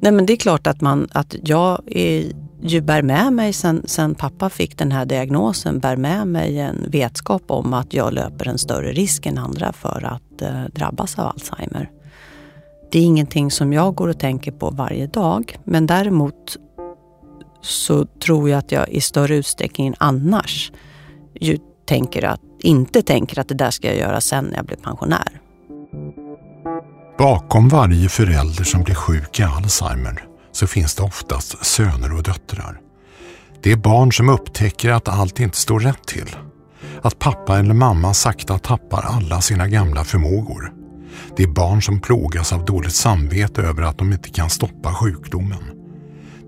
Nej men det är klart att, man, att jag är, ju bär med mig sen, sen pappa fick den här diagnosen, bär med mig en vetskap om att jag löper en större risk än andra för att eh, drabbas av Alzheimer. Det är ingenting som jag går och tänker på varje dag. Men däremot så tror jag att jag i större utsträckning än annars ju tänker att, inte tänker att det där ska jag göra sen när jag blir pensionär. Bakom varje förälder som blir sjuk i Alzheimer så finns det oftast söner och döttrar. Det är barn som upptäcker att allt inte står rätt till. Att pappa eller mamma sakta tappar alla sina gamla förmågor. Det är barn som plågas av dåligt samvete över att de inte kan stoppa sjukdomen.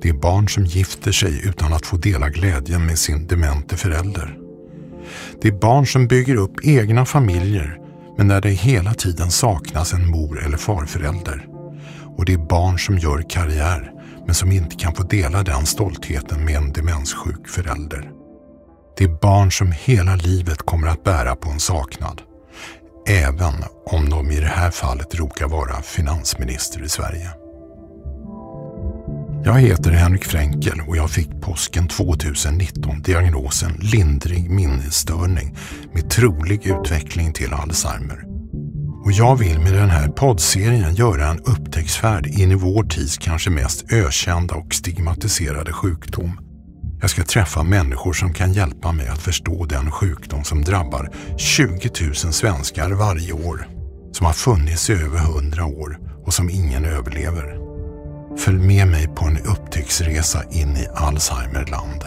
Det är barn som gifter sig utan att få dela glädjen med sin demente förälder. Det är barn som bygger upp egna familjer men när det hela tiden saknas en mor eller farförälder. Och det är barn som gör karriär men som inte kan få dela den stoltheten med en demenssjuk förälder. Det är barn som hela livet kommer att bära på en saknad. Även om de i det här fallet råkar vara finansminister i Sverige. Jag heter Henrik Fränkel och jag fick påsken 2019 diagnosen lindrig minnesstörning med trolig utveckling till Alzheimer. Och jag vill med den här poddserien göra en upptäcktsfärd in i vår tids kanske mest ökända och stigmatiserade sjukdom. Jag ska träffa människor som kan hjälpa mig att förstå den sjukdom som drabbar 20 000 svenskar varje år. Som har funnits i över 100 år och som ingen överlever. Följ med mig på en upptäcktsresa in i Alzheimerland.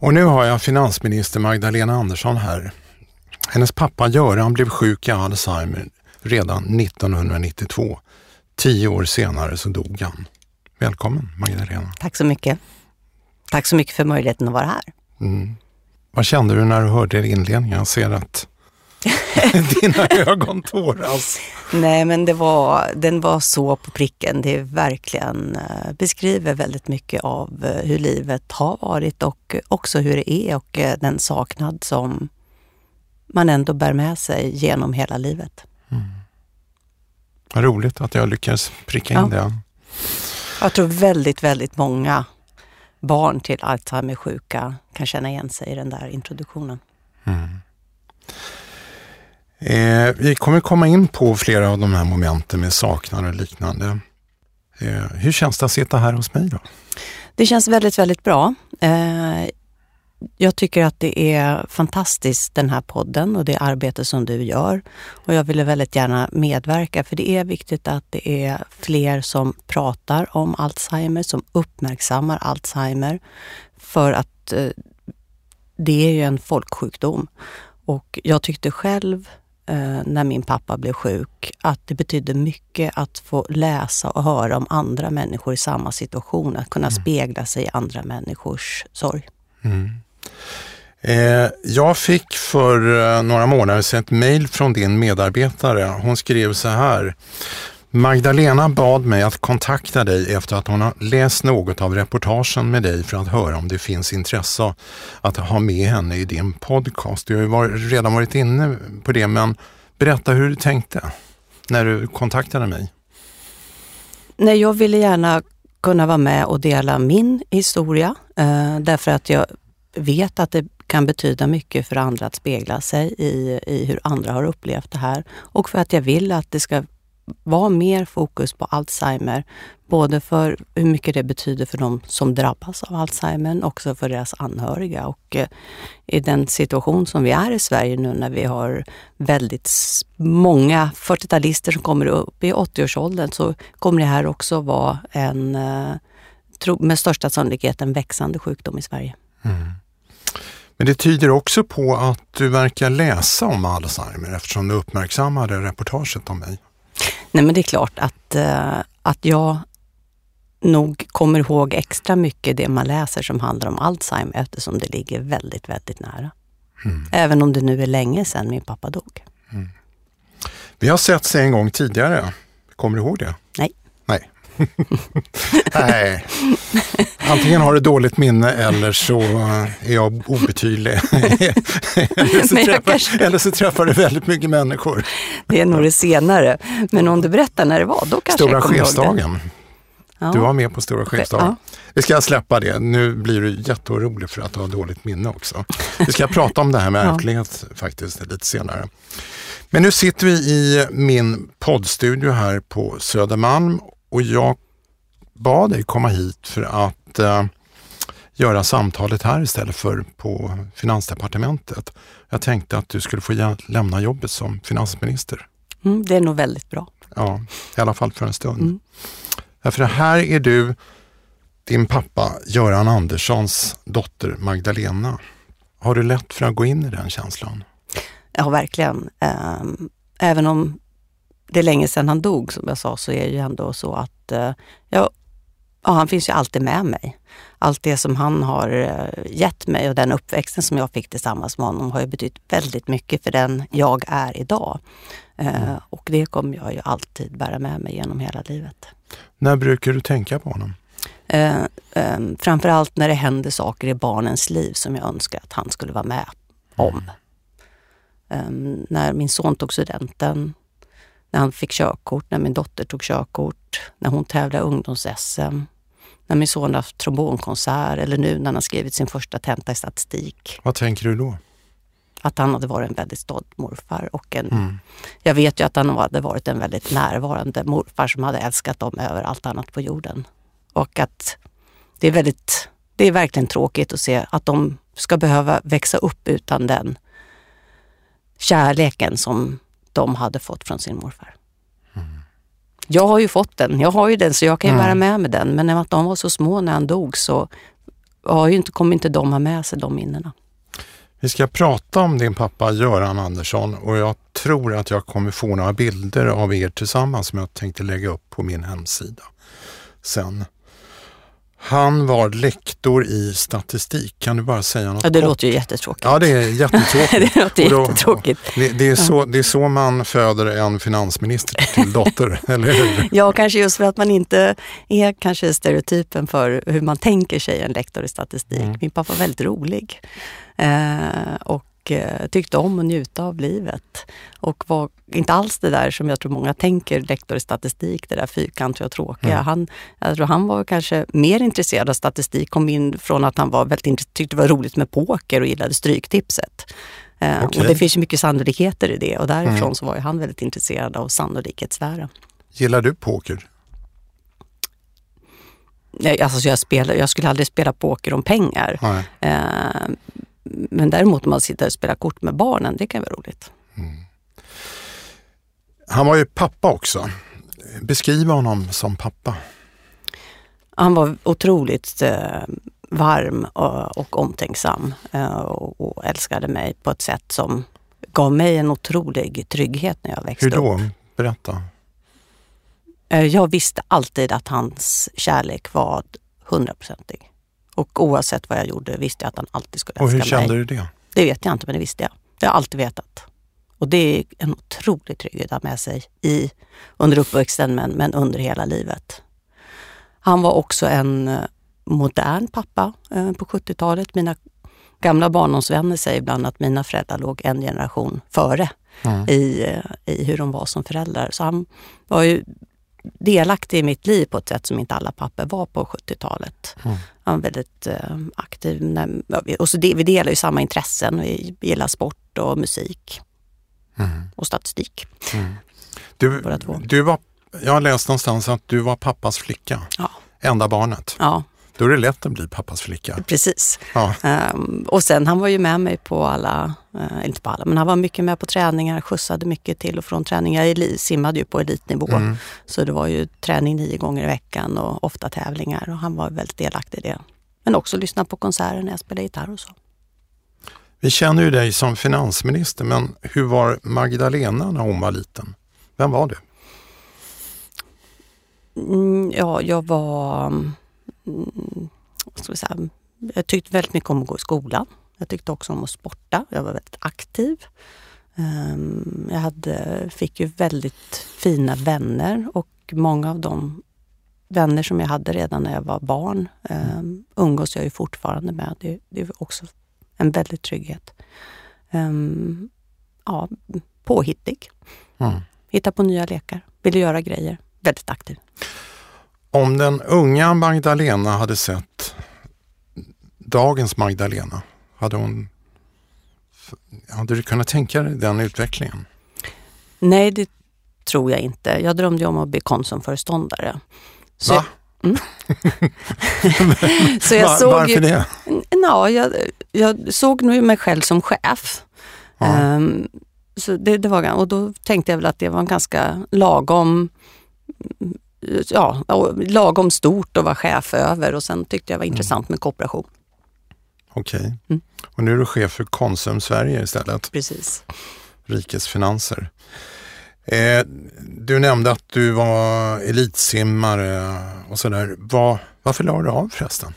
Och nu har jag finansminister Magdalena Andersson här. Hennes pappa Göran blev sjuk i Alzheimer redan 1992. Tio år senare så dog han. Välkommen Magdalena. Tack så mycket. Tack så mycket för möjligheten att vara här. Mm. Vad kände du när du hörde inledningen? Jag ser att dina ögon tåras. Nej, men det var, den var så på pricken. Det verkligen eh, beskriver väldigt mycket av eh, hur livet har varit och också hur det är och eh, den saknad som man ändå bär med sig genom hela livet. Mm. Vad roligt att jag lyckades pricka in ja. det. Jag tror väldigt, väldigt många barn till Alzheimer-sjuka kan känna igen sig i den där introduktionen. Mm. Eh, vi kommer komma in på flera av de här momenten med saknad och liknande. Eh, hur känns det att sitta här hos mig då? Det känns väldigt, väldigt bra. Eh, jag tycker att det är fantastiskt den här podden och det arbete som du gör. Och jag ville väldigt gärna medverka för det är viktigt att det är fler som pratar om Alzheimer, som uppmärksammar Alzheimer. För att eh, det är ju en folksjukdom. Och jag tyckte själv eh, när min pappa blev sjuk att det betydde mycket att få läsa och höra om andra människor i samma situation. Att kunna mm. spegla sig i andra människors sorg. Mm. Eh, jag fick för eh, några månader sedan ett mejl från din medarbetare. Hon skrev så här. Magdalena bad mig att kontakta dig efter att hon har läst något av reportagen med dig för att höra om det finns intresse att ha med henne i din podcast. Du har ju redan varit inne på det, men berätta hur du tänkte när du kontaktade mig. Nej, jag ville gärna kunna vara med och dela min historia eh, därför att jag vet att det kan betyda mycket för andra att spegla sig i, i hur andra har upplevt det här. Och för att jag vill att det ska vara mer fokus på Alzheimer. Både för hur mycket det betyder för de som drabbas av Alzheimer, men också för deras anhöriga. Och eh, i den situation som vi är i Sverige nu när vi har väldigt många 40-talister som kommer upp i 80-årsåldern så kommer det här också vara en, eh, med största sannolikhet en växande sjukdom i Sverige. Mm. Men det tyder också på att du verkar läsa om Alzheimer eftersom du uppmärksammade reportaget om mig. Nej men det är klart att, uh, att jag nog kommer ihåg extra mycket det man läser som handlar om Alzheimer eftersom det ligger väldigt, väldigt nära. Mm. Även om det nu är länge sedan min pappa dog. Mm. Vi har setts en gång tidigare. Kommer du ihåg det? Nej. Antingen har du dåligt minne eller så är jag obetydlig. eller, så träffar, kanske... eller så träffar du väldigt mycket människor. Det är nog det senare. Men om du berättar när det var, då kanske Stora jag kommer chefsdagen. Ja. Du var med på Stora chefsdagen. Ja. Vi ska släppa det. Nu blir du jätteorolig för att du har dåligt minne också. Vi ska prata om det här med ärftlighet ja. faktiskt lite senare. Men nu sitter vi i min poddstudio här på Södermalm och jag bad dig komma hit för att uh, göra samtalet här istället för på Finansdepartementet. Jag tänkte att du skulle få lämna jobbet som finansminister. Mm, det är nog väldigt bra. Ja, i alla fall för en stund. Mm. För här är du din pappa Göran Anderssons dotter Magdalena. Har du lätt för att gå in i den känslan? Ja, verkligen. Ehm, även om det är länge sedan han dog, som jag sa, så är det ju ändå så att eh, ja, ja, han finns ju alltid med mig. Allt det som han har eh, gett mig och den uppväxten som jag fick tillsammans med honom har ju betytt väldigt mycket för den jag är idag. Eh, mm. Och det kommer jag ju alltid bära med mig genom hela livet. När brukar du tänka på honom? Eh, eh, framförallt när det händer saker i barnens liv som jag önskar att han skulle vara med om. Mm. Eh, när min son tog studenten, när han fick körkort, när min dotter tog körkort, när hon tävlade ungdoms-SM, när min son haft trombonkonsert eller nu när han har skrivit sin första tenta i statistik. Vad tänker du då? Att han hade varit en väldigt stolt morfar och en, mm. jag vet ju att han hade varit en väldigt närvarande morfar som hade älskat dem över allt annat på jorden. Och att det är väldigt, det är verkligen tråkigt att se att de ska behöva växa upp utan den kärleken som de hade fått från sin morfar. Mm. Jag har ju fått den, jag har ju den så jag kan ju mm. bära med mig den. Men när de var så små när han dog så har ju inte, kommer inte de ha med sig de minnena. Vi ska prata om din pappa Göran Andersson och jag tror att jag kommer få några bilder av er tillsammans som jag tänkte lägga upp på min hemsida sen. Han var lektor i statistik. Kan du bara säga något Ja, det kort? låter ju jättetråkigt. Ja, det är jättetråkigt. det låter då, jättetråkigt. Det, det, är så, det är så man föder en finansminister till dotter, eller hur? Ja, kanske just för att man inte är kanske stereotypen för hur man tänker sig en lektor i statistik. Mm. Min pappa var väldigt rolig. Eh, och Eh, tyckte om att njuta av livet. Och var inte alls det där som jag tror många tänker, lektor i statistik, det där fyrkantiga och tråkiga. Mm. Han, jag tror han var kanske mer intresserad av statistik, kom in från att han var väldigt, tyckte det var roligt med poker och gillade Stryktipset. Okay. Eh, och det finns ju mycket sannolikheter i det och därifrån mm. så var han väldigt intresserad av sannolikhetslära. Gillar du poker? Nej, alltså jag, spelar, jag skulle aldrig spela poker om pengar. Eh, men däremot om man sitter och spelar kort med barnen, det kan vara roligt. Mm. Han var ju pappa också. Beskriv honom som pappa. Han var otroligt eh, varm och, och omtänksam eh, och, och, älskade mig på ett sätt som gav mig en otrolig trygghet när jag växte upp. Hur då? Upp. Berätta. Eh, jag visste alltid att hans kärlek var hundraprocentig. Och oavsett vad jag gjorde visste jag att han alltid skulle älska mig. Och hur kände mig. du det? Det vet jag inte, men det visste jag. Det har jag alltid vetat. Och det är en otrolig trygghet att ha med sig i, under uppväxten, men, men under hela livet. Han var också en eh, modern pappa eh, på 70-talet. Mina gamla barndomsvänner säger ibland att mina föräldrar låg en generation före mm. i, eh, i hur de var som föräldrar. Så han var ju delaktig i mitt liv på ett sätt som inte alla papper var på 70-talet. Mm. Han var väldigt eh, aktiv. När, och så det, vi delar ju samma intressen. Vi gillar sport och musik. Mm. Och statistik. Mm. Du, du var, jag har läst någonstans att du var pappas flicka. Ja. Enda barnet. Ja. Då är det lätt att bli pappas flicka. Precis. Ja. Um, och sen han var ju med mig på alla, uh, inte på alla, men han var mycket med på träningar, skjutsade mycket till och från träningar. Jag simmade ju på elitnivå. Mm. Så det var ju träning nio gånger i veckan och ofta tävlingar och han var väldigt delaktig i det. Men också lyssna på konserter när jag spelade gitarr och så. Vi känner ju dig som finansminister, men hur var Magdalena när hon var liten? Vem var du? Mm, ja, jag var ska säga, jag tyckte väldigt mycket om att gå i skolan. Jag tyckte också om att sporta. Jag var väldigt aktiv. Ehm, jag hade, fick ju väldigt fina vänner och många av dem vänner som jag hade redan när jag var barn um, umgås jag ju fortfarande med. Det, det är också en väldig trygghet. Um, ja, påhittig. Mm. Hitta på nya lekar, vill göra grejer. Väldigt aktiv. Om den unga Magdalena hade sett dagens Magdalena, hade hon hade du kunnat tänka dig den utvecklingen? Nej, det tror jag inte. Jag drömde om att bli Konsumföreståndare. Så Va? Jag, mm. så jag Var, såg varför ju, det? Ja, jag, jag såg nog mig själv som chef. Ja. Um, så det, det, var, och då tänkte jag väl att det var en ganska lagom ja, lagom stort att vara chef över och sen tyckte jag det var mm. intressant med kooperation. Okej. Okay. Mm. Och nu är du chef för Konsum Sverige istället. Precis. Rikets finanser. Eh, du nämnde att du var eltsimmare och sådär. Var, varför la du av förresten?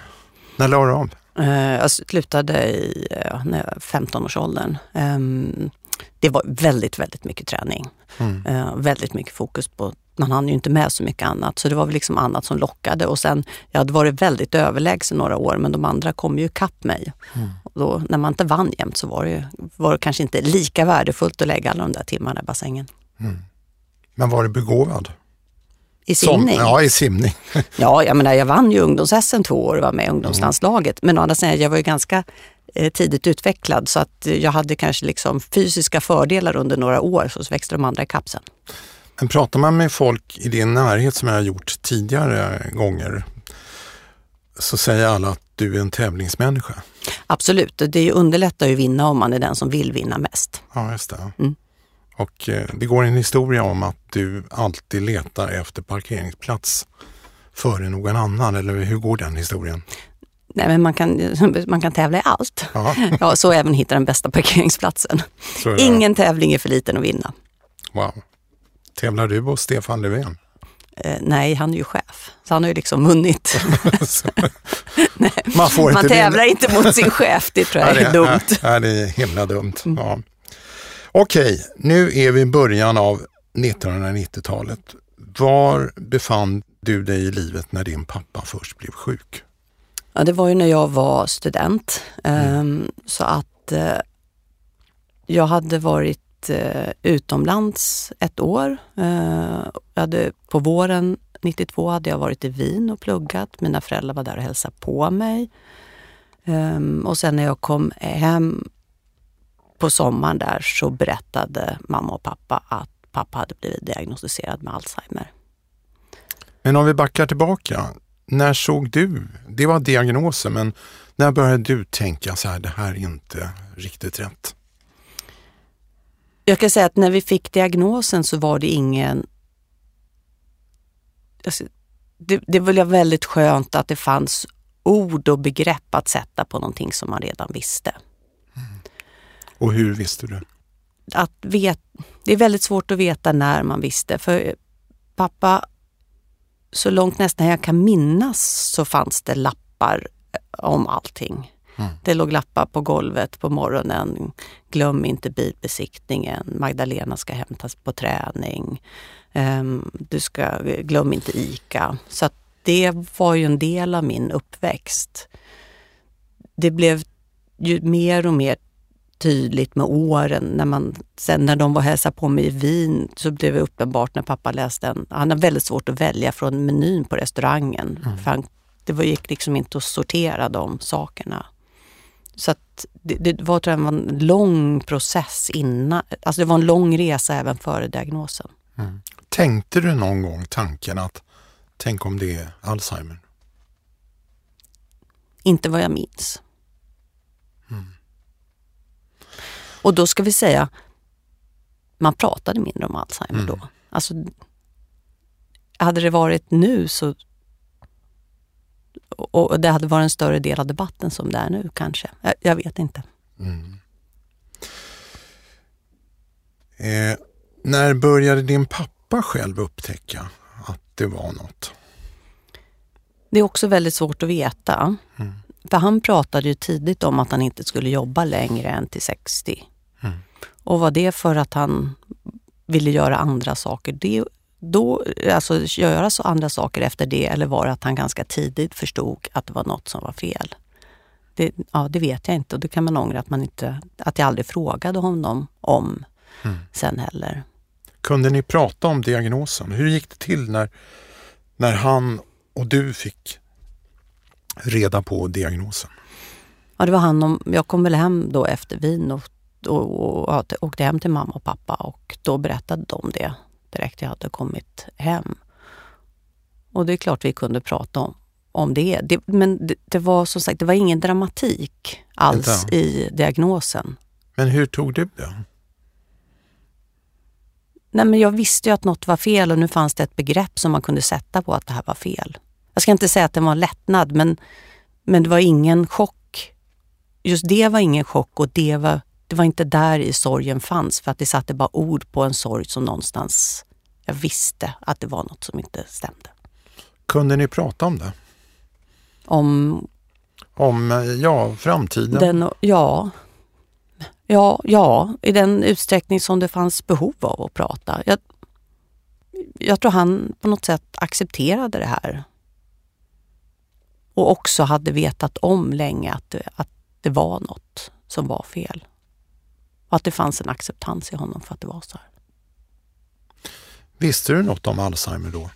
När la du av? Eh, jag slutade i eh, 15-årsåldern. Eh, det var väldigt, väldigt mycket träning. Mm. Eh, väldigt mycket fokus på man hann ju inte med så mycket annat. Så det var väl liksom annat som lockade. Och sen, jag hade varit väldigt överlägsen några år men de andra kom ju ikapp mig. Mm. Då, när man inte vann jämt så var det, var det kanske inte lika värdefullt att lägga alla de där timmarna i bassängen. Mm. Men var du begåvad? I simning? Som, ja, i simning. ja, jag menar jag vann ju ungdoms-SM två år och var med i ungdomslandslaget. Mm. Men å andra sidan, jag var ju ganska eh, tidigt utvecklad så att jag hade kanske liksom fysiska fördelar under några år så växte de andra ikapp sen. Men pratar man med folk i din närhet som jag har gjort tidigare gånger så säger alla att du är en tävlingsmänniska. Absolut, det underlättar ju att vinna om man är den som vill vinna mest. Ja, just det. Mm. Och eh, det går en historia om att du alltid letar efter parkeringsplats före någon annan, eller hur går den historien? Nej, men man kan, man kan tävla i allt. Ja, så även hitta den bästa parkeringsplatsen. Ingen tävling är för liten att vinna. Wow. Tävlar du hos Stefan Löfven? Eh, nej, han är ju chef. Så han har ju liksom vunnit. nej, man, får man tävlar inte mot sin chef, det tror jag är, är dumt. Ja, det är himla dumt. Mm. Ja. Okej, nu är vi i början av 1990-talet. Var befann du dig i livet när din pappa först blev sjuk? Ja, det var ju när jag var student. Mm. Um, så att uh, jag hade varit Eh, utomlands ett år. Eh, hade, på våren 92 hade jag varit i Wien och pluggat. Mina föräldrar var där och hälsade på mig. Ehm, och sen när jag kom hem på sommaren där så berättade mamma och pappa att pappa hade blivit diagnostiserad med Alzheimer. Men om vi backar tillbaka. När såg du, det var diagnosen, men när började du tänka så här, det här är inte riktigt rätt? Jag kan säga att när vi fick diagnosen så var det ingen... Alltså, det, det var väldigt skönt att det fanns ord och begrepp att sätta på någonting som man redan visste. Mm. Och hur visste du? Att vet, det är väldigt svårt att veta när man visste. För pappa, så långt nästan jag kan minnas så fanns det lappar om allting. Mm. Det låg lappar på golvet på morgonen. Glöm inte bilbesiktningen. Magdalena ska hämtas på träning. Um, du ska, glöm inte ICA. Så det var ju en del av min uppväxt. Det blev ju mer och mer tydligt med åren. När man, sen när de var hälsa på mig i Wien så blev det uppenbart när pappa läste en... Han har väldigt svårt att välja från menyn på restaurangen. Mm. För han, det gick liksom inte att sortera de sakerna. Så att det, det var, tror jag, en lång process innan. Alltså det var en lång resa även före diagnosen. Mm. Tänkte du någon gång tanken att tänk om det är Alzheimer? Inte vad jag minns. Mm. Och då ska vi säga, man pratade mindre om Alzheimer mm. då. Alltså, hade det varit nu så och det hade varit en större del av debatten som det är nu kanske. Jag, jag vet inte. Mm. Eh, när började din pappa själv upptäcka att det var något? Det är också väldigt svårt att veta. Mm. För han pratade ju tidigt om att han inte skulle jobba längre än till 60. Mm. Och var det för att han ville göra andra saker? Det, då alltså, göra så andra saker efter det eller var det att han ganska tidigt förstod att det var något som var fel? Det, ja, det vet jag inte och det kan man ångra att, man inte, att jag aldrig frågade honom om mm. sen heller. Kunde ni prata om diagnosen? Hur gick det till när, när han och du fick reda på diagnosen? Ja, det var han om, jag kom väl hem då efter vin och, och, och, och åkte hem till mamma och pappa och då berättade de det direkt jag hade kommit hem. Och det är klart vi kunde prata om, om det. det men det, det, var som sagt, det var ingen dramatik alls Vänta. i diagnosen. Men hur tog du det? Nej, men jag visste ju att något var fel och nu fanns det ett begrepp som man kunde sätta på att det här var fel. Jag ska inte säga att det var en lättnad, men, men det var ingen chock. Just det var ingen chock och det var, det var inte där i sorgen fanns för att det satte bara ord på en sorg som någonstans jag visste att det var något som inte stämde. Kunde ni prata om det? Om? Om, ja, framtiden? Den, ja, Ja, ja, i den utsträckning som det fanns behov av att prata. Jag, jag tror han på något sätt accepterade det här. Och också hade vetat om länge att att det var något som var fel. Och att det fanns en acceptans i honom för att det var så här. Visste du något om Alzheimer då?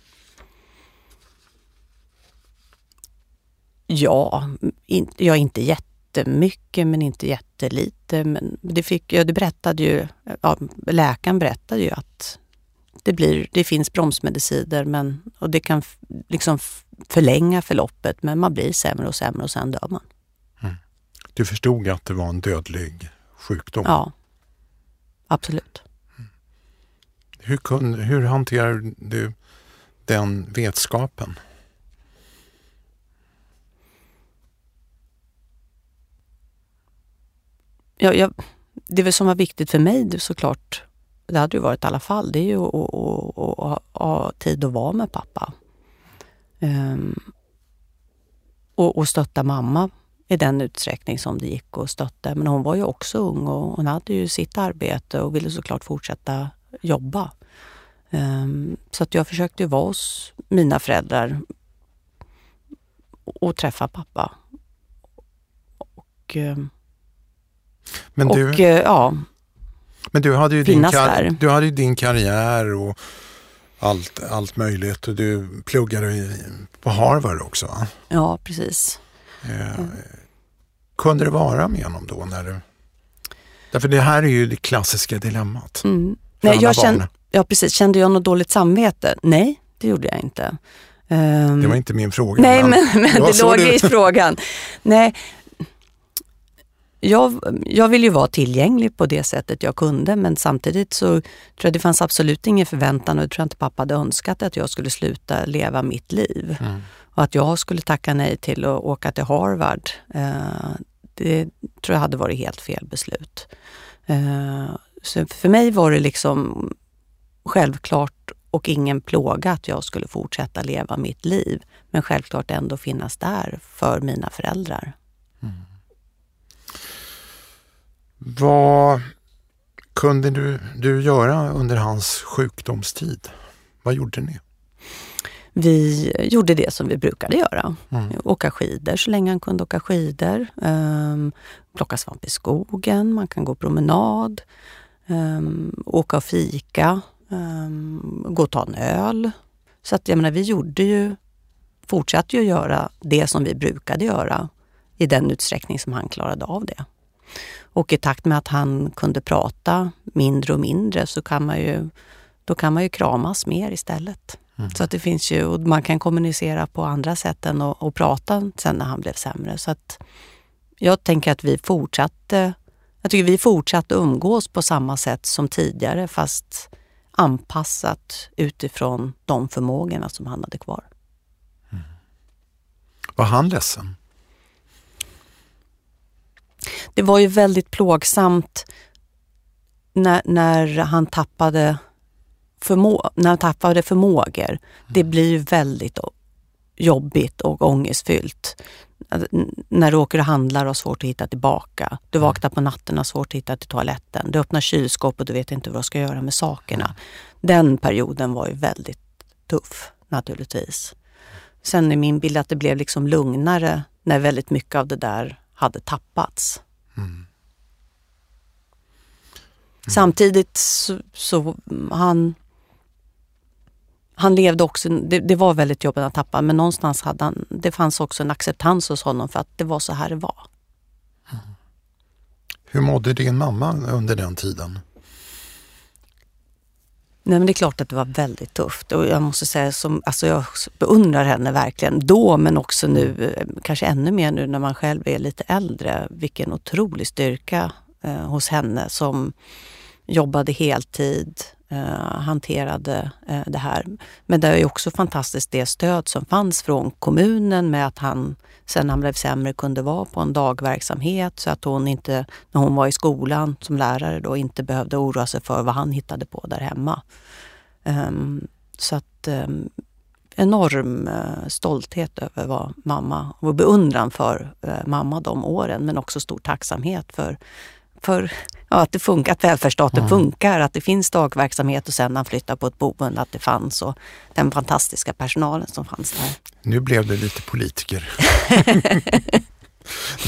Ja, in, ja inte jätte jättemycket men inte jättelite. Men det, fick, ja, det berättade ju, ja, läkaren berättade ju att det, blir, det finns bromsmediciner men, och det kan liksom förlänga förloppet men man blir sämre och sämre och sen dör man. Mm. Du förstod att det var en dödlig sjukdom? Ja, absolut. Hur, kun, hur hanterar du den vetskapen? jag, jag, det som var viktigt för mig såklart, det hade ju varit i alla fall, det är ju att ha tid att vara med pappa. Um, och, och stötta mamma i den utsträckning som det gick att stötta. Men hon var ju också ung och hon hade ju sitt arbete och ville såklart fortsätta jobba. Um, så att jag försökte vara hos mina föräldrar och träffa pappa. Och um, men du, och eh, ja, men du hade ju din, kar du hade ju din karriär och allt, allt möjligt och du pluggade på Harvard också? Ja, precis. Eh, mm. Kunde det vara med honom då? När du... Därför det här är ju det klassiska dilemmat. Mm. Nej, jag kände, ja, precis. Kände jag något dåligt samvete? Nej, det gjorde jag inte. Um, det var inte min fråga. Nej, men, men, men det låg i frågan. Nej, jag, jag vill ju vara tillgänglig på det sättet jag kunde men samtidigt så tror jag det fanns absolut ingen förväntan och jag tror inte pappa hade önskat att jag skulle sluta leva mitt liv. Mm. Och att jag skulle tacka nej till att åka till Harvard, eh, det tror jag hade varit helt fel beslut. Eh, så för mig var det liksom självklart och ingen plåga att jag skulle fortsätta leva mitt liv. Men självklart ändå finnas där för mina föräldrar. Mm. Vad kunde du, du göra under hans sjukdomstid? Vad gjorde ni? Vi gjorde det som vi brukade göra. Mm. Åka skidor så länge han kunde åka skidor. Um, plocka svamp i skogen, man kan gå promenad. Um, åka och fika. Um, gå och ta en öl. Så att jag menar, vi gjorde ju, fortsatte ju göra det som vi brukade göra i den utsträckning som han klarade av det. Och i takt med att han kunde prata mindre och mindre så kan man ju, då kan man ju kramas mer istället. Mm. Så att det finns ju, och man kan kommunicera på andra sätt än att, att prata sen när han blev sämre. Så att jag tänker att vi fortsatte, jag tycker vi fortsatte umgås på samma sätt som tidigare fast anpassat utifrån de förmågorna som han hade kvar. Mm. Var han ledsen? det var ju väldigt plågsamt när, när han tappade förmå när han tappade förmågor. Mm. Det blir väldigt jobbigt och ångestfyllt. När du åker och handlar och har svårt att hitta tillbaka. Du mm. vaknar på natten och har svårt att hitta till toaletten. Du öppnar kylskåpet och du vet inte vad du ska göra med sakerna. den perioden var ju väldigt tuff naturligtvis. Sen är min bild att det blev liksom lugnare när väldigt mycket av det där hade tappats. Mm. Mm. Samtidigt så, så, han han levde också, det, det, var väldigt jobbigt att tappa men någonstans hade han, det fanns också en acceptans hos honom för att det var så här det var. Mm. Hur mådde din mamma under den tiden? Nej men det är klart att det var väldigt tufft och jag måste säga som, alltså jag beundrar henne verkligen då men också nu, eh, kanske ännu mer nu när man själv är lite äldre. Vilken otrolig styrka eh, hos henne som jobbade heltid, eh, hanterade eh, det här. Men det är också fantastiskt det stöd som fanns från kommunen med att han sen han blev sämre kunde vara på en dagverksamhet så att hon inte, när hon var i skolan som lärare då, inte behövde oroa sig för vad han hittade på där hemma. Um, så att um, enorm uh, stolthet över vad mamma och beundran för uh, mamma de åren men också stor tacksamhet för för ja, att det funkar, att välfärdsstaten mm. funkar, att det finns dagverksamhet och sen han flyttade på ett boende att det fanns och den fantastiska personalen som fanns där. Nu blev det lite politiker.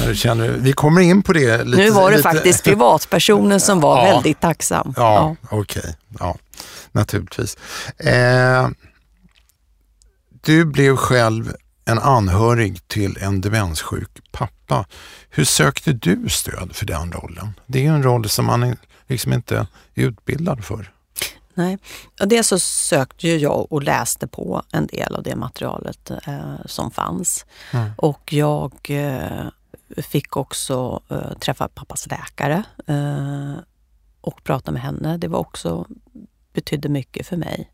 Känner, vi kommer in på det. Lite, nu var det lite... faktiskt privatpersonen som var ja. väldigt tacksam. Ja, ja. okej. Okay. Ja, naturligtvis. Eh, du blev själv en anhörig till en demenssjuk pappa. Hur sökte du stöd för den rollen? Det är ju en roll som man liksom inte är utbildad för. Nej, och dels så sökte ju jag och läste på en del av det materialet eh, som fanns. Mm. Och jag eh, fick också eh, träffa pappas läkare eh, och prata med henne. Det var också, betydde mycket för mig.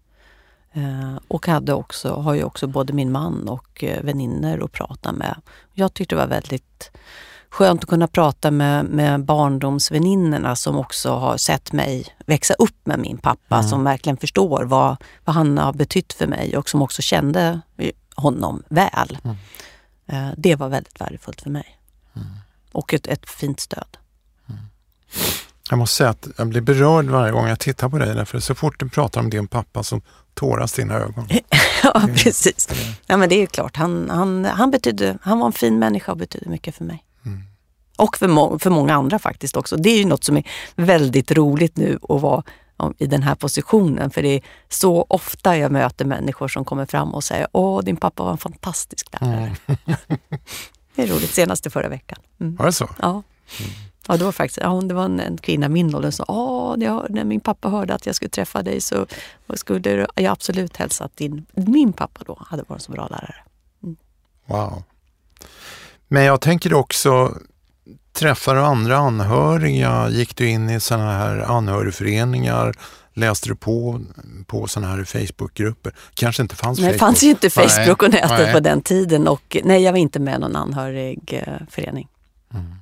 Eh, och hade också, har ju också både min man och eh, vänner att prata med. Jag tyckte det var väldigt skönt att kunna prata med, med barndomsväninnorna som också har sett mig växa upp med min pappa, mm. som verkligen förstår vad, vad han har betytt för mig och som också kände honom väl. Mm. Eh, det var väldigt värdefullt för mig. Mm. Och ett, ett fint stöd. Mm. Jag måste säga att jag blir berörd varje gång jag tittar på dig, därför så fort du pratar om din pappa så tåras dina ögon. ja, precis. Ja, men det är klart, han, han, han, betydde, han var en fin människa och betydde mycket för mig. Mm. Och för, må för många andra faktiskt också. Det är ju något som är väldigt roligt nu att vara i den här positionen. För det är så ofta jag möter människor som kommer fram och säger Åh, din pappa var en fantastisk lärare. Mm. det är roligt, senast förra veckan. Mm. Var det så? Ja. Mm. Ja, det var faktiskt ja, det var en, en kvinna min ålder som sa att när min pappa hörde att jag skulle träffa dig så skulle jag absolut hälsa att din, min pappa då hade varit en så bra lärare. Mm. Wow. Men jag tänker också, träffar du andra anhöriga? Gick du in i sådana här anhörigföreningar? Läste du på, på sådana här Facebookgrupper? Kanske inte fanns nej, Facebook? Det fanns ju inte Facebook nej, och nätet nej. på den tiden och nej, jag var inte med i någon anhörigförening. Mm.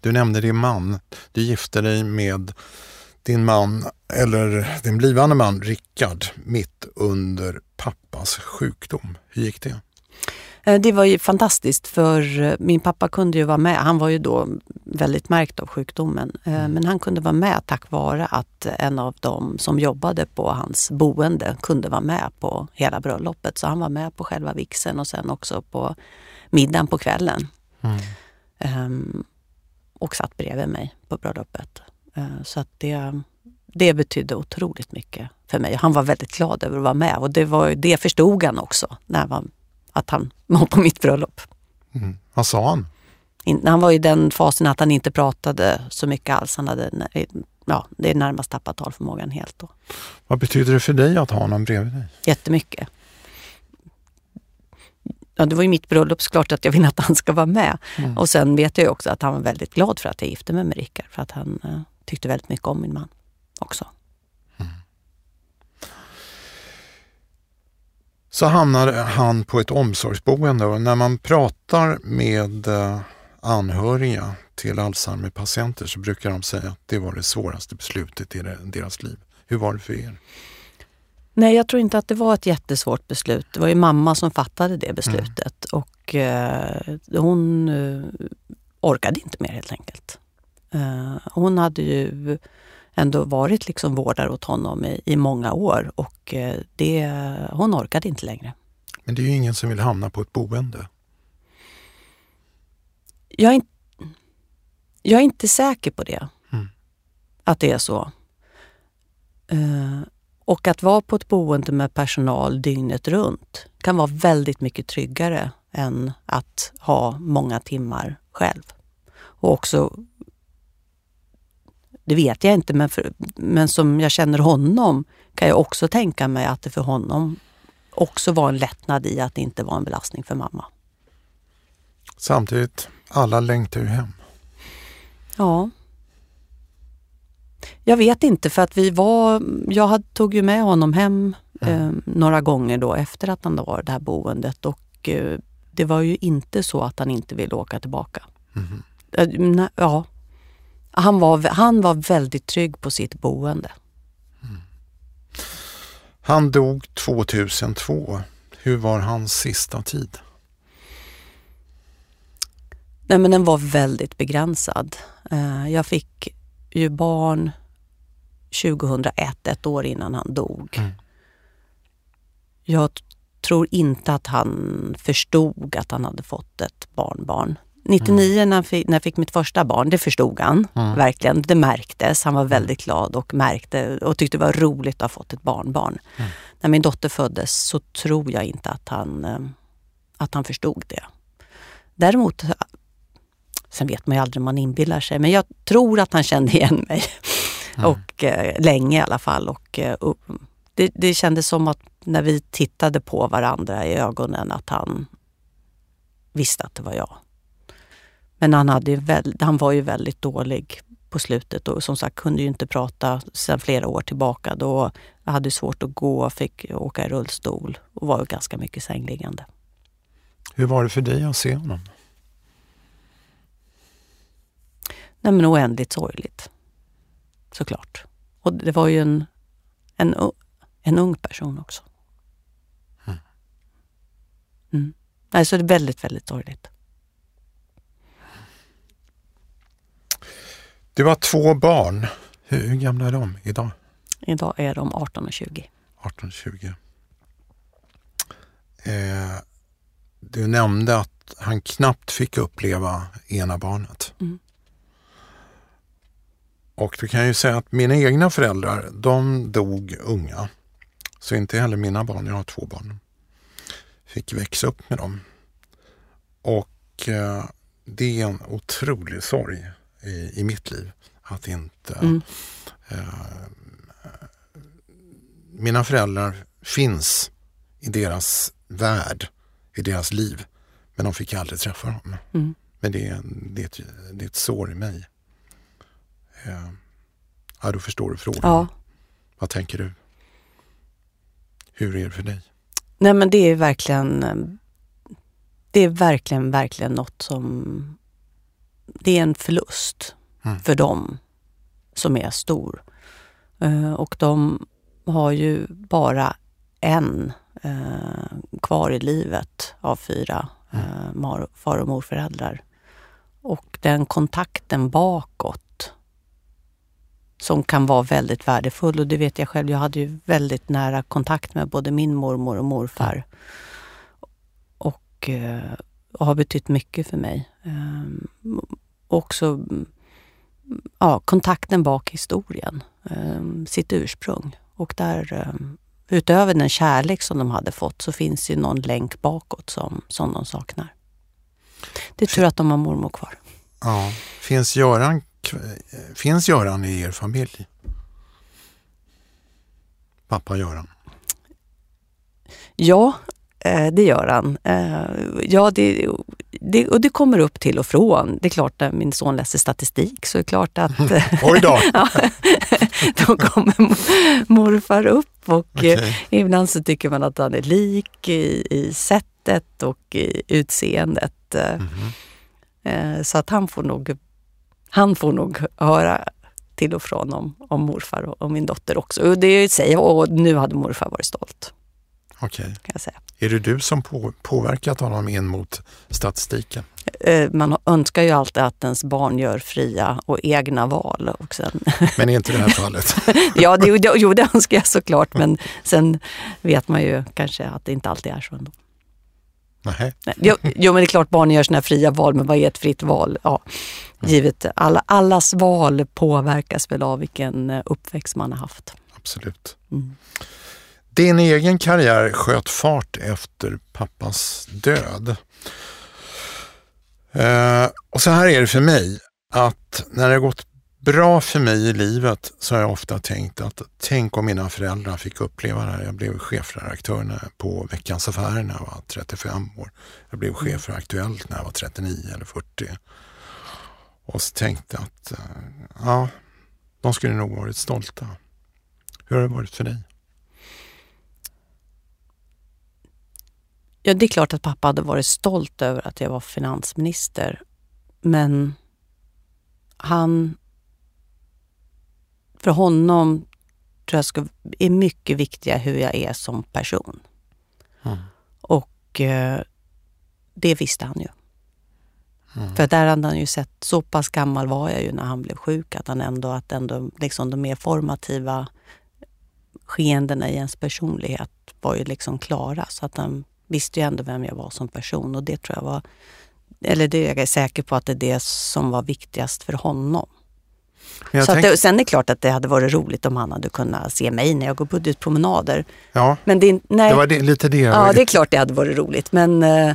Du nämnde din man. Du gifte dig med din man, eller din blivande man Rickard, mitt under pappas sjukdom. Hur gick det? Eh, det var ju fantastiskt för eh, min pappa kunde ju vara med. Han var ju då väldigt märkt av sjukdomen. Eh, mm. Men han kunde vara med tack vare att en av dem som jobbade på hans boende kunde vara med på hela bröllopet. Så han var med på själva vixen och sen också på middagen på kvällen. Mm. Och satt bredvid mig på bröllopet. Eh, så att det, det betydde otroligt mycket för mig. Han var väldigt glad över att vara med och det, var, det förstod han också när han, att han var på mitt bröllop. Mm. Vad sa han? han var i den fasen att han inte pratade så mycket alls. Han hade ja, det är närmast tappat talförmågan helt. Då. Vad betyder det för dig att ha honom bredvid dig? Jättemycket ja, det var ju mitt bröllop såklart att jag vill att han ska vara med. Mm. Och sen vet jag också att han var väldigt glad för att jag gifte mig med Rickard. För att han eh, tyckte väldigt mycket om min man också. Mm. Så hamnar han på ett omsorgsboende och när man pratar med eh, anhöriga till Alzheimer-patienter så brukar de säga att det var det svåraste beslutet i deras liv. Hur var det för er? Nej, jag tror inte att det var ett jättesvårt beslut. Det var ju mamma som fattade det beslutet mm. och eh, hon eh, orkade inte mer helt enkelt. Eh, hon hade ju ändå varit liksom vårdare åt honom i, i många år och eh, det, hon orkade inte längre. Men det är ju ingen som vill hamna på ett boende. Jag är, in, jag är inte säker på det. Mm. Att det är så. Och att vara på ett boende med personal dygnet runt kan vara väldigt mycket tryggare än att ha många timmar själv. Och också, det vet jag inte, men, för, men som jag känner honom kan jag också tänka mig att det för honom också var en lättnad i att det inte var en belastning för mamma. Samtidigt, alla längtar ju hem. Ja. Jag vet inte för att vi var, jag tog ju med honom hem mm. eh, några gånger då efter att han var det här boendet och eh, det var ju inte så att han inte ville åka tillbaka. Mm. Eh, ja. Han var, han var väldigt trygg på sitt boende. Mm. Han dog 2002. Hur var hans sista tid? Nej men den var väldigt begränsad. Eh, jag fick ju barn 2001, ett år innan han dog. Mm. Jag tror inte att han förstod att han hade fått ett barnbarn. 99 mm. när, jag fick, när jag fick mitt första barn, det förstod han mm. verkligen. Det märktes. Han var mm. väldigt glad och märkte och tyckte det var roligt att ha fått ett barnbarn. Mm. När min dotter föddes så tror jag inte att han, eh, att han förstod det. Däremot, sen vet man ju aldrig om man inbillar sig, men jag tror att han kände igen mig. Mm. Och eh, länge i alla fall. Och, eh, det, det kändes som att när vi tittade på varandra i ögonen att han visste att det var jag. Men han, hade väl, han var ju väldigt dålig på slutet och som sagt kunde ju inte prata sedan flera år tillbaka. Då hade svårt att gå, fick åka i rullstol och var ganska mycket sängliggande. Hur var det för dig att se honom? Nej men oändligt sorgligt. Såklart. Och det var ju en, en, en ung person också. Mm. Mm. Nej, så det är väldigt, väldigt sorgligt. Du har två barn. Hur, hur gamla är de idag? Idag är de 18 och 20. 18 och 20. Eh, du nämnde att han knappt fick uppleva ena barnet. Mm. Och du kan ju säga att mina egna föräldrar, de dog unga. Så inte heller mina barn, jag har två barn, fick växa upp med dem. Och eh, det är en otrolig sorg i, i mitt liv. Att inte... Mm. Eh, mina föräldrar finns i deras värld, i deras liv. Men de fick aldrig träffa dem. Mm. Men det det, det är ett sår i mig. Eh, ja, då förstår du frågan. Ja. Vad tänker du? Hur är det för dig? Nej men det är verkligen det är verkligen, verkligen något som det är en förlust mm. för dem som är stor. Uh, och de har ju bara en uh, kvar i livet av fyra mm. far och morföräldrar. Och den kontakten bakåt som kan vara väldigt värdefull och det vet jag själv. Jag hade ju väldigt nära kontakt med både min mormor och morfar. Och, och har betytt mycket för mig. Um, också ja, kontakten bak i historien, eh, sitt ursprung. Och där, eh, utöver den kärlek som de hade fått så finns ju någon länk bakåt som, som de saknar. Det är tur att de har mormor kvar. Ja. Finns Göran, finns Göran i er familj? Pappa Göran? Ja, Eh, det gör han. Eh, ja, det, det, och det kommer upp till och från. Det är klart, när min son läser statistik så är det klart att... Oj då! ja, då kommer morfar upp och okay. ibland så tycker man att han är lik i, i sättet och i utseendet. Mm -hmm. Så att han får nog, han får nog höra till och från om, om morfar och, och min dotter också. Och det säger och nu hade morfar varit stolt. Okej. Kan jag säga. Är det du som på, påverkat honom in mot statistiken? Eh, Man önskar ju alltid att ens barn gör fria och egna val. Och sen, Men är inte det här fallet? ja, det, det- jo, det önskar jag såklart, men sen vet man ju kanske att det inte alltid är så ändå. Nej. Jo, jo, men det är klart barn gör sina fria val, men vad är ett fritt val? Ja, givet alla, allas val påverkas väl av vilken eh, uppväxt man har haft. Absolut. Mm. Din egen karriär sköt fart efter pappas död. Eh, och så här är det för mig, att när det har gått bra för mig i livet så har jag ofta tänkt att tänk om mina föräldrar fick uppleva det här. Jag blev chefredaktör på Veckans Affärer när jag var 35 år. Jag blev chef för Aktuellt när jag var 39 eller 40. Och så tänkte jag att eh, ja, de skulle nog varit stolta. Hur har det varit för dig? Ja, det är klart att pappa hade varit stolt över att jag var finansminister. Men han... För honom tror jag ska, är mycket viktigare hur jag är som person. Mm. Och eh, det visste han ju. Mm. För där hade han ju sett, så pass gammal var jag ju när han blev sjuk, att han ändå, att ändå liksom de mer formativa skeendena i ens personlighet var ju liksom klara. Så att han visste ju ändå vem jag var som person och det tror jag var, eller det är jag är säker på att det är det som var viktigast för honom. Men Så tänk- det, sen är det klart att det hade varit roligt om han hade kunnat se mig när jag går budgetpromenader. ja, Men det, nej, det var det, lite det ja, det är klart det hade varit roligt. Men eh,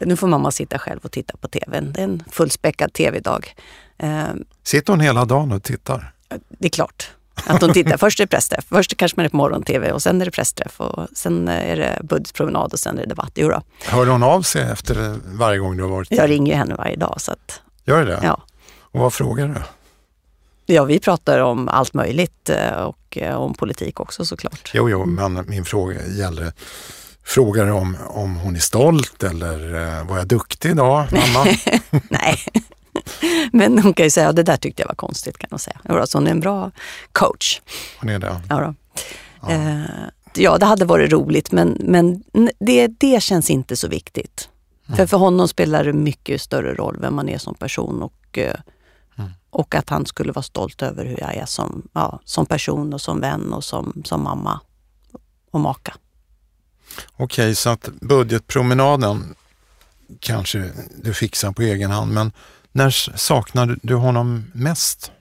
nu får mamma sitta själv och titta på tvn. Det är en fullspäckad tv-dag. Eh, Sitter hon hela dagen och tittar? det är klart att de tittar. Först är det pressträff, först kanske man är på morgon-tv och sen är det pressträff och sen är det budgetpromenad och sen är det debatt. Jo då. Hör hon av sig efter varje gång du har varit Jag ringer henne varje dag. Så att, Gör det? ja. Och vad frågar du? Ja, vi pratar om allt möjligt eh, och eh, om politik också såklart. Jo, jo, men min fråga gäller Frågar om, om hon är stolt eller eh, var jag duktig idag, mamma? Nej. Men hon kan ju säga, ja, det där tyckte jag var konstigt kan hon säga. Så hon är en bra coach. Hon är det. Ja, då. Eh, ja det hade varit roligt men, men det, det känns inte så viktigt. För för honom spelar det mycket större roll vem man är som person och, eh, och att han skulle vara stolt över hur jag är som, ja, som person och som vän och som, som mamma och maka. Okej, så att budgetpromenaden kanske du fixar på egen hand, men när saknar du honom mest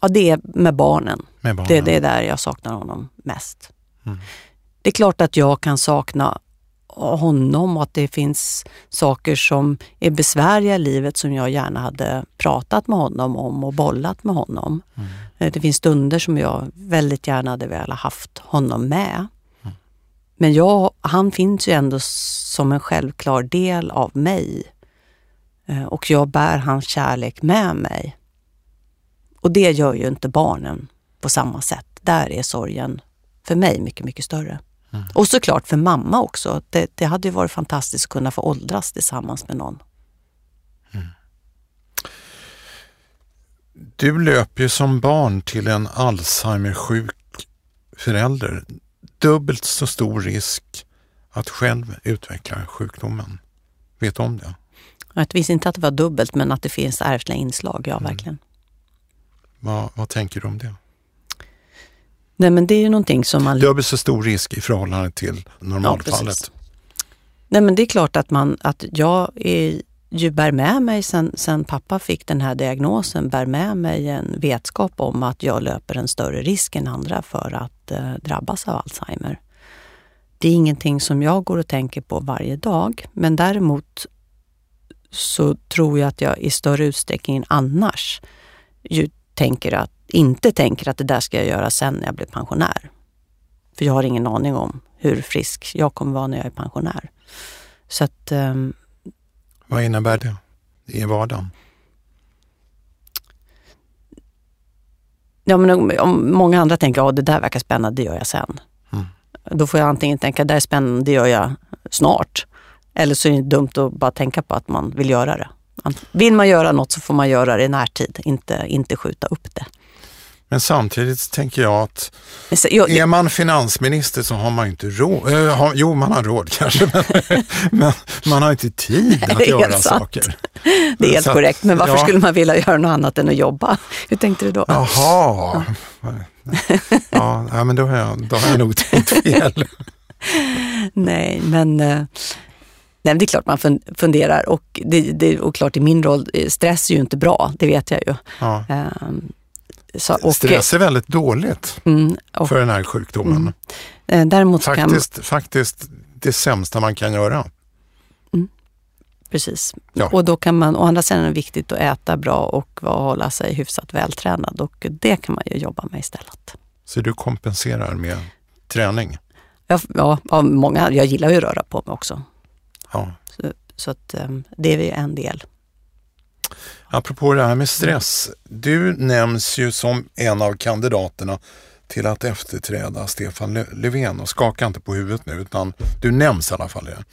Ja, det är med barnen. med barnen? Det, det är där jag saknar honom mest. Mm. Det är klart att jag kan sakna honom och att det finns saker som är besvärliga i livet som jag gärna hade pratat med honom om och bollat med honom. Eh, Det finns stunder som jag väldigt gärna hade velat haft honom med. Men jag, han finns ju ändå som en självklar del av mig. Eh, Och jag bär hans kärlek med mig. Och det gör ju inte barnen på samma sätt. Där är sorgen för mig mycket, mycket större. Och såklart för mamma också. Det, det hade ju varit fantastiskt att kunna få åldras tillsammans med någon. Du löper ju som barn till en Alzheimer-sjuk förälder. Dubbelt så stor risk att själv utveckla sjukdomen. Vet du om det? Jag visste inte att det var dubbelt, men att det finns ärftliga inslag, ja verkligen. Vad, vad tänker du om det? Nej men det är ju någonting som man... Dubbelt så stor risk i förhållande till Ja, normalfallet. precis. Nej men det är klart att, man, att jag är, ju bär med mig sen, sen pappa fick den här diagnosen, bär med mig en vetskap om att jag löper en större risk än andra för att eh, drabbas av Alzheimer. Det är ingenting som jag går och tänker på varje dag, men däremot så tror jag att jag i större utsträckning än annars ju tänker att, inte tänker att det där ska jag göra sen när jag blir pensionär. För jag har ingen aning om hur frisk jag kommer vara när jag är pensionär. Så att, ehm, Vad innebär det i vardagen? ja, men om, om många andra tänker att det där verkar spännande, det gör jag sen. Mm. Då får jag antingen tänka, det där är spännande, det gör jag snart. Eller så är det dumt att bara tänka på att man vill göra det. Vill man göra något så får man göra det i närtid, inte, inte skjuta upp det. Men samtidigt tänker jag att Så, jag, är man finansminister så har man inte råd. Eh, har, jo, man har råd kanske, men, men man har inte tid att göra sant. saker. det är helt så korrekt, men varför ja. skulle man vilja göra något annat än att jobba? Hur tänkte du då? Jaha. Ja, ja, men då har, jag, då har jag nog tänkt fel. Nej, men, eh, nej, det är klart man fun- funderar och, det, det, och klart i min roll, eh, stress är ju inte bra, det vet jag ju. Ja. Ehm, så, och, Stress är väldigt dåligt mm, och, för den här sjukdomen. eh, däremot så kan Faktiskt, faktiskt det sämsta man kan göra. Precis. Ja. Och då kan man, å andra sidan är det viktigt att äta bra och hålla sig hyfsat vältränad och det kan man ju jobba med istället. Så du kompenserar med träning. Ja, ja, många, jag gillar ju att röra på mig också. Ja. Så, så att, eh, det är ju en del. Apropå det här med stress. Du nämns ju som en av kandidaterna till att efterträda Stefan Lö- Löfven och skaka inte på huvudet nu utan du nämns i alla fall det.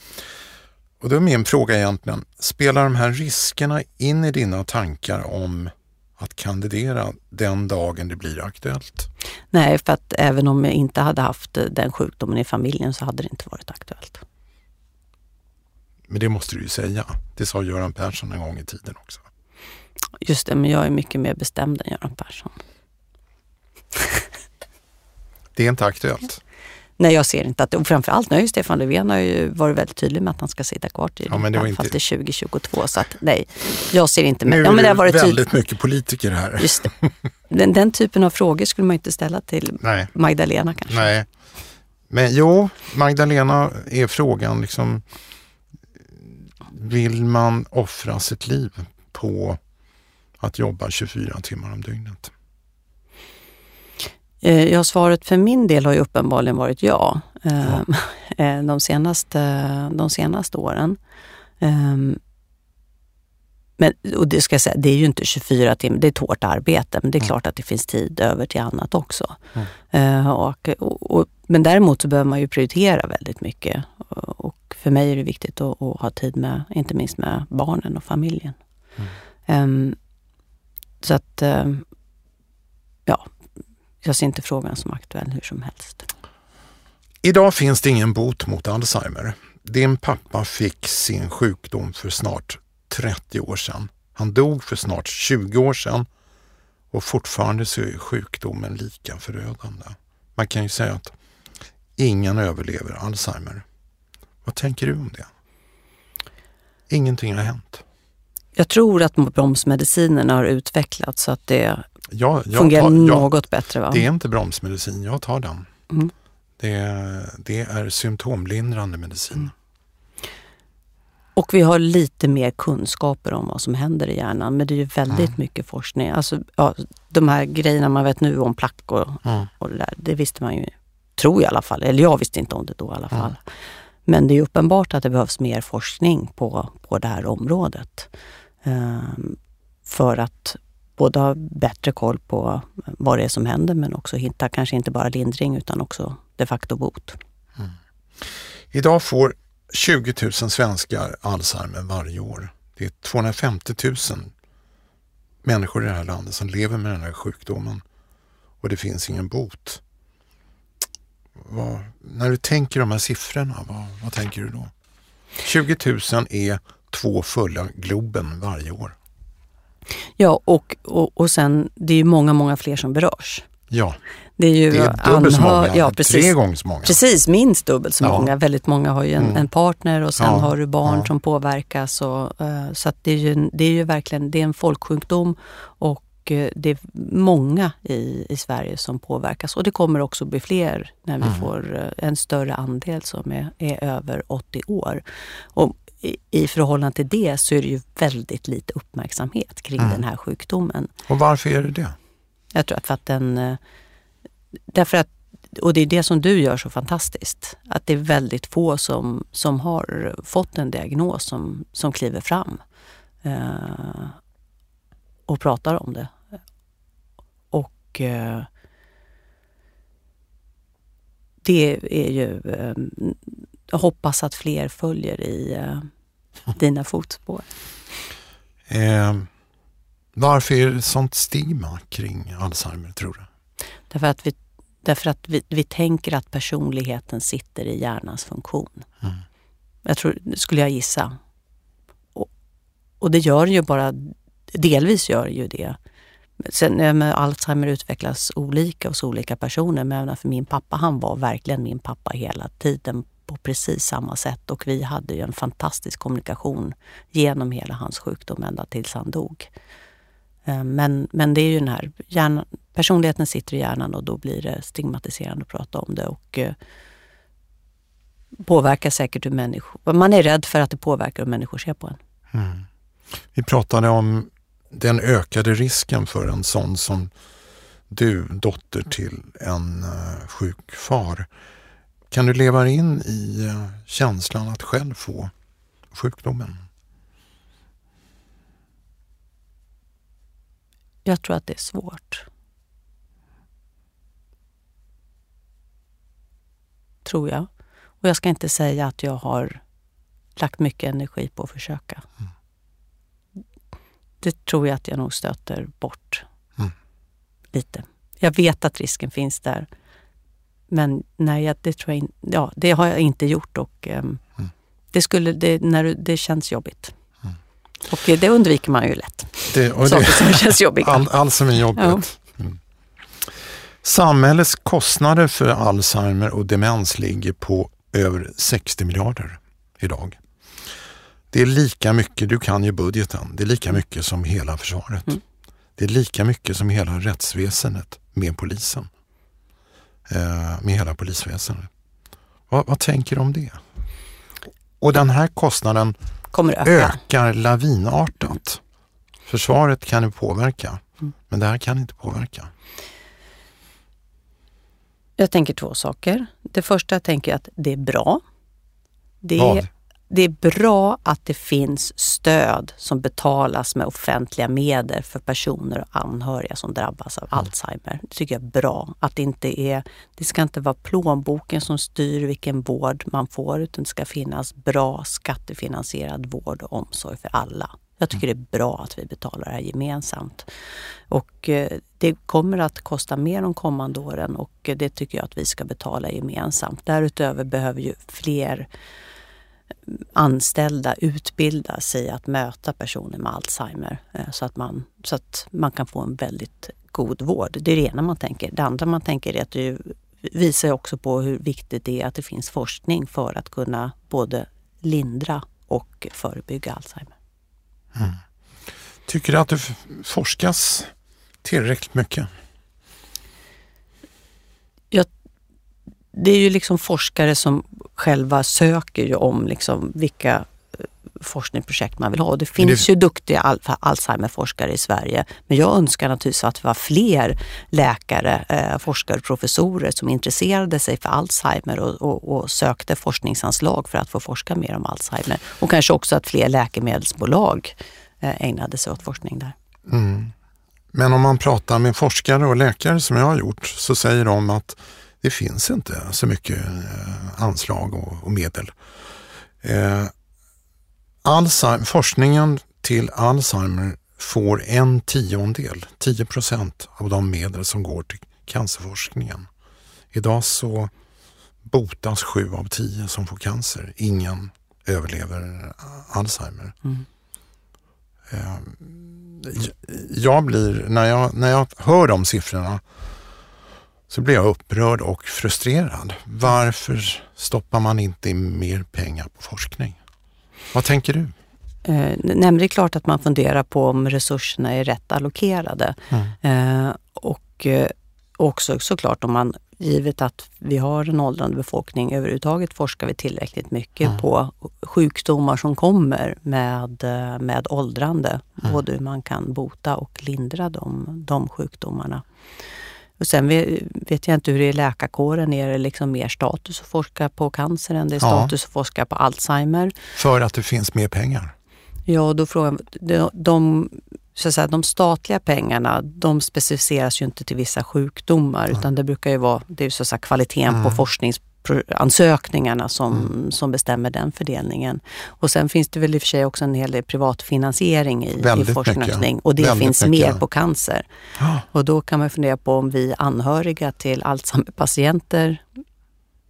Och då är min fråga egentligen, spelar de här riskerna in i dina tankar om att kandidera den dagen det blir aktuellt? Nej, för att även om jag inte hade haft eh, den sjukdomen i familjen så hade det inte varit aktuellt. Men det måste du ju säga. Det sa Göran Persson en gång i tiden också. Just det, men jag är mycket mer bestämd än Göran Persson. Det är inte aktuellt. Nej, jag ser inte att och framförallt nu har ju Stefan Löfven har ju varit väldigt tydlig med att han ska sitta kvar till Ja, men det i var inte- till 2022. Så att nej, jag ser inte med. Nu Ja, är men det har varit väldigt mycket politiker här. Just det. Den, den typen av frågor skulle man inte ställa till Nej. Magdalena kanske. Nej. Men jo, Magdalena är frågan liksom vill man offra sitt liv på att jobba 24 timmar om dygnet? Eh, Ja, svaret för min del har ju uppenbarligen varit ja. eh, eh, De, senaste, de senaste åren. Ehm, Men, och det ska jag säga, det är ju inte 24 timmar, det är ett hårt arbete, men det är Mm. klart att det finns tid över till annat också. Mm. Och, och, och, men däremot så behöver man ju prioritera väldigt mycket. Och för mig är det viktigt att, att ha tid med, inte minst med barnen och familjen. Mm. Ehm, så att, eh, ja, jag ser inte frågan som aktuell hur som helst. Idag finns det ingen bot mot Alzheimer. Din pappa fick sin sjukdom för snart 30 år sedan. Han dog för snart 20 år sedan och fortfarande så är sjukdomen lika förödande. Man kan ju säga att ingen överlever Alzheimer. Vad tänker du om det? Ingenting har hänt. Jag tror att bromsmedicinerna har utvecklats så att det Jag, jag fungerar tar, jag, något bättre. Va? det är inte bromsmedicin, jag tar den. Mm. Det, det är symptomlindrande medicin. Mm. Och vi har lite mer kunskaper om vad som händer i hjärnan. Men det är ju väldigt Mm. mycket forskning. Alltså, ja, de här grejerna man vet nu om plack och, Mm. och det där, det visste man ju, tror jag i alla fall. Eller jag visste inte om det då i alla Mm. fall. Men det är uppenbart att det behövs mer forskning på, på det här området. Ehm, för att både ha bättre koll på vad det är som händer men också hitta kanske inte bara lindring utan också de facto bot. Mm. Idag får 20 000 svenskar Alzheimer varje år. Det är 250 000 människor i det här landet som lever med den här sjukdomen och det finns ingen bot. Vad, när du tänker de här siffrorna, vad, vad tänker du då? 20 000 är två fulla Globen varje år. Ja, och, och, och sen det är ju många, många fler som berörs. Ja, Det är ju det är dubbelt så många, Ja, tre precis. gånger så många. Precis, minst dubbelt så Ja. många. Väldigt många har ju en, Mm. en partner och sen Ja, har du barn som påverkas. Och, eh, så att det, är ju, det är ju verkligen det är en folksjukdom och eh, det är många i, i Sverige som påverkas. Och det kommer också bli fler när vi Mm. får eh, en större andel som är, är över 80 år. Och i, I förhållande till det så är det ju väldigt lite uppmärksamhet kring Mm. den här sjukdomen. Och varför är det det? Jag tror att för att den... eh, Därför att, och det är det som du gör så fantastiskt, att det är väldigt få som, som har fått en diagnos som, som kliver fram eh, och pratar om det. Och eh, det är ju... Eh, jag hoppas att fler följer i eh, dina fotspår. Eh, varför är det sånt stigma kring Alzheimer tror du? Därför att vi, därför att vi, vi tänker att personligheten sitter i hjärnans funktion. Mm. Jag tror, skulle jag gissa. Och, och det gör ju bara, delvis gör ju det. Sen Alzheimer utvecklas olika hos olika personer. Men för min pappa, han var verkligen min pappa hela tiden på precis samma sätt. Och vi hade ju en fantastisk kommunikation genom hela hans sjukdom ända tills han dog. Eh, men, men det är ju den här, hjärnan, personligheten sitter i hjärnan och då blir det stigmatiserande att prata om det. Och eh, påverkar säkert hur människor... Man är rädd för att det påverkar hur människor ser på en. Mm. Vi pratade om den ökade risken för en sån som du, dotter till en eh, sjuk far. Kan du leva in i uh, känslan att själv få sjukdomen? Jag tror att det är svårt. Tror jag. Och jag ska inte säga att jag har lagt mycket energi på att försöka. Mm. Det tror jag att jag nog stöter bort mm. lite. Jag vet att risken finns där. Men nej, det, tror jag in, ja, det har jag inte gjort och um, mm. det, skulle, det, när det känns jobbigt. Mm. Och det undviker man ju lätt. Det, och Saker som känns jobbiga. All, allt som är jobbigt. Ja. Mm. Samhällets kostnader för Alzheimer och demens ligger på över 60 miljarder idag. Det är lika mycket, du kan ju budgeten, det är lika mycket som hela försvaret. Mm. Det är lika mycket som hela rättsväsendet med polisen. Eh, med hela polisväsendet. Vad, vad tänker du om det? Och den här kostnaden ökar lavinartat. Försvaret kan ju påverka, mm. men det här kan inte påverka. Jag tänker två saker. Det första jag tänker att det är bra. Det är, det är bra att det finns stöd som betalas med offentliga medel för personer och anhöriga som drabbas av mm. Alzheimer. Det tycker jag är bra. Att det inte är, det ska inte vara plånboken som styr vilken vård man får utan det ska finnas bra skattefinansierad vård och omsorg för alla. Jag tycker det är bra att vi betalar det här gemensamt. Och eh, det kommer att kosta mer de kommande åren och det tycker jag att vi ska betala gemensamt. Därutöver behöver ju fler anställda utbilda sig att möta personer med Alzheimer eh, så att man, så att man kan få en väldigt god vård. Det är det ena man tänker. Det andra man tänker är att det visar också på hur viktigt det är att det finns forskning för att kunna både lindra och förebygga Alzheimer. Mm. Tycker du att det forskas tillräckligt mycket? Det är ju liksom forskare som själva söker om liksom vilka eh, forskningsprojekt man vill ha. Det finns det... ju duktiga Alzheimerforskare i Sverige. Men jag önskar naturligtvis att det var fler läkare, eh, forskare och professorer som intresserade sig för Alzheimer och, och, och, sökte forskningsanslag för att få forska mer om Alzheimer. Och kanske också att fler läkemedelsbolag eh, ägnade sig åt forskning där. Mm. Men om man pratar med forskare och läkare som jag har gjort så säger de att det finns inte så mycket eh, anslag och, och medel. Eh, Alzheimer, forskningen till Alzheimer får en tiondel, 10 procent av de medel som går till cancerforskningen. Idag så botas sju av tio som får cancer. Ingen överlever Alzheimer. Mm. Eh, jag blir, när jag, när jag hör de siffrorna så blir jag upprörd och frustrerad. Varför stoppar man inte in mer pengar på forskning? Vad tänker du? Eh, nej, det är klart att man funderar på om resurserna är rätt allokerade. Mm. Eh, och eh, också såklart om man, givet att vi har en åldrande befolkning, överhuvudtaget forskar vi tillräckligt mycket mm. på sjukdomar som kommer med, eh, med åldrande. Mm. Både hur man kan bota och lindra de, de sjukdomarna. Och sen vet jag inte hur det är i läkarkåren. Är det liksom mer status att forska på cancer än det är status ja. att forska på Alzheimer? För att det finns mer pengar? Ja, då frågar de, de, så säga, de statliga pengarna de specificeras ju inte till vissa sjukdomar mm. utan det brukar ju vara det är så att säga, kvaliteten mm. på forsknings ansökningarna som, mm. som bestämmer den fördelningen. Och sen finns det väl i och för sig också en hel del privatfinansiering i, i forskning och det Väldigt finns mycket. mer på cancer. Ah. Och då kan man fundera på om vi anhöriga till Alzheimer-patienter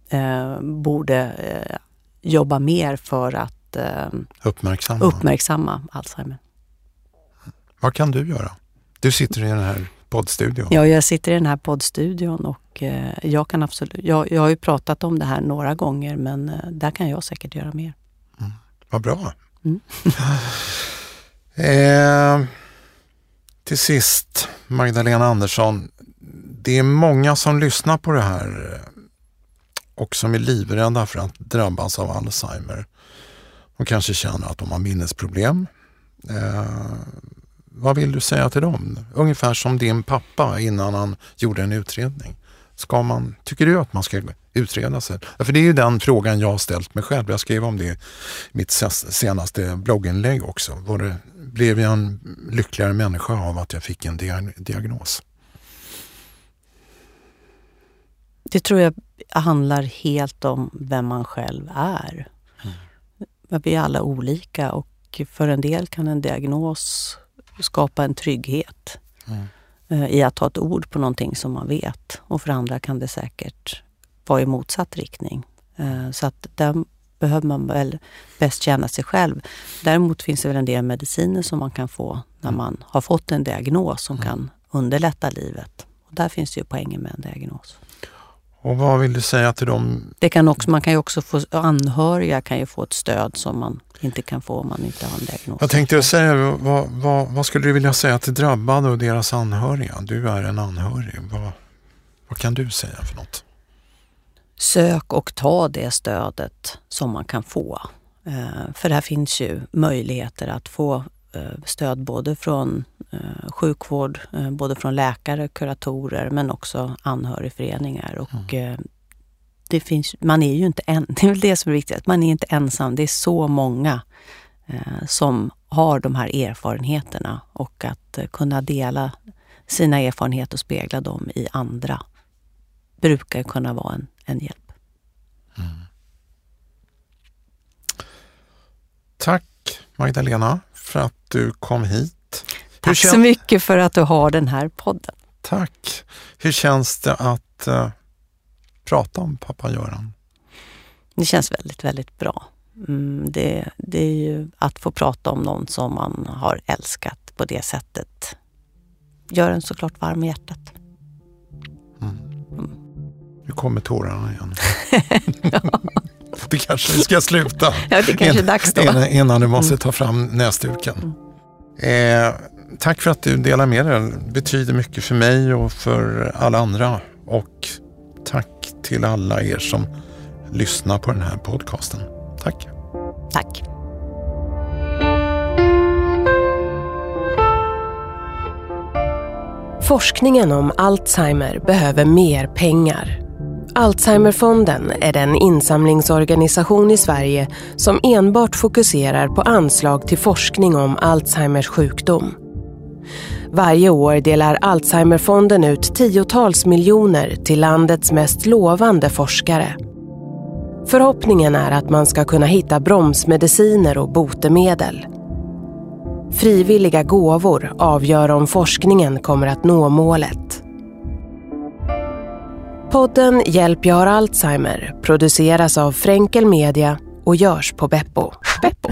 eh, borde eh, jobba mer för att eh, uppmärksamma. uppmärksamma Alzheimer. Vad kan du göra? Du sitter i den här poddstudion. Ja, jag sitter i den här poddstudion och eh, jag kan absolut, jag, jag har ju pratat om det här några gånger men eh, där kan jag säkert göra mer. Mm. Vad bra. Mm. eh, till sist, Magdalena Andersson, det är många som lyssnar på det här eh, och som är livrädda för att drabbas av Alzheimer. De kanske känner att de har minnesproblem. Eh, vad vill du säga till dem? Ungefär som din pappa innan han gjorde en utredning. Ska man, tycker du att man ska utreda sig? För det är ju den frågan jag har ställt mig själv. Jag skrev om det i mitt senaste blogginlägg också. Var det, blev jag en lyckligare människa av att jag fick en diagnos? Det tror jag handlar helt om vem man själv är. Mm. Vi är alla olika och för en del kan en diagnos skapa en trygghet mm. Eh, i att ha ett ord på någonting som man vet. Och för andra kan det säkert vara i motsatt riktning. Eh, så att där behöver man väl bäst känna sig själv. Däremot finns det väl en del mediciner som man kan få när mm. man har fått en diagnos som mm. kan underlätta livet. Och där finns det ju poängen med en diagnos. Och vad vill du säga till dem? Det kan också, man kan ju också få, anhöriga kan ju få ett stöd som man inte kan få om man inte har en diagnos. Jag tänkte säga, vad, vad, vad, skulle du vilja säga till drabbade och deras anhöriga? Du är en anhörig. Vad, vad kan du säga för något? Sök och ta det stödet som man kan få. Eh, för här finns ju möjligheter att få stöd både från eh, sjukvård, både från läkare, kuratorer men också anhörigföreningar. Och, mm det finns, man är ju inte en, det är väl det som är viktigt, man är inte ensam. Det är så många eh, som har de här erfarenheterna och att eh, kunna dela sina erfarenheter och spegla dem i andra brukar kunna vara en, en hjälp. Mm. Tack Magdalena för att du kom hit. Tack så mycket för att du har den här podden. Tack. Hur känns det att uh, prata om pappa Göran? Det känns väldigt, väldigt bra. Mm, det, det är ju att få prata om någon som man har älskat på det sättet gör en såklart varm i hjärtat. Mm. Mm. Nu kommer tårarna igen. ja. Det kanske vi ska sluta. Ja, det kanske är dags då. Innan, innan du måste mm. ta fram näsduken. Mm. Eh, tack för att du delar med dig. Det betyder mycket för mig och för alla andra. Och tack till alla er som lyssnar på den här podcasten. Tack. Tack. Forskningen om Alzheimer behöver mer pengar. Alzheimerfonden är den insamlingsorganisation i Sverige som enbart fokuserar på anslag till forskning om Alzheimers sjukdom. Varje år delar Alzheimerfonden ut tiotals miljoner till landets mest lovande forskare. Förhoppningen är att man ska kunna hitta bromsmediciner och botemedel. Frivilliga gåvor avgör om forskningen kommer att nå målet. Podden Hjälp jag har Alzheimer produceras av Fränkel Media och görs på Beppo. Beppo.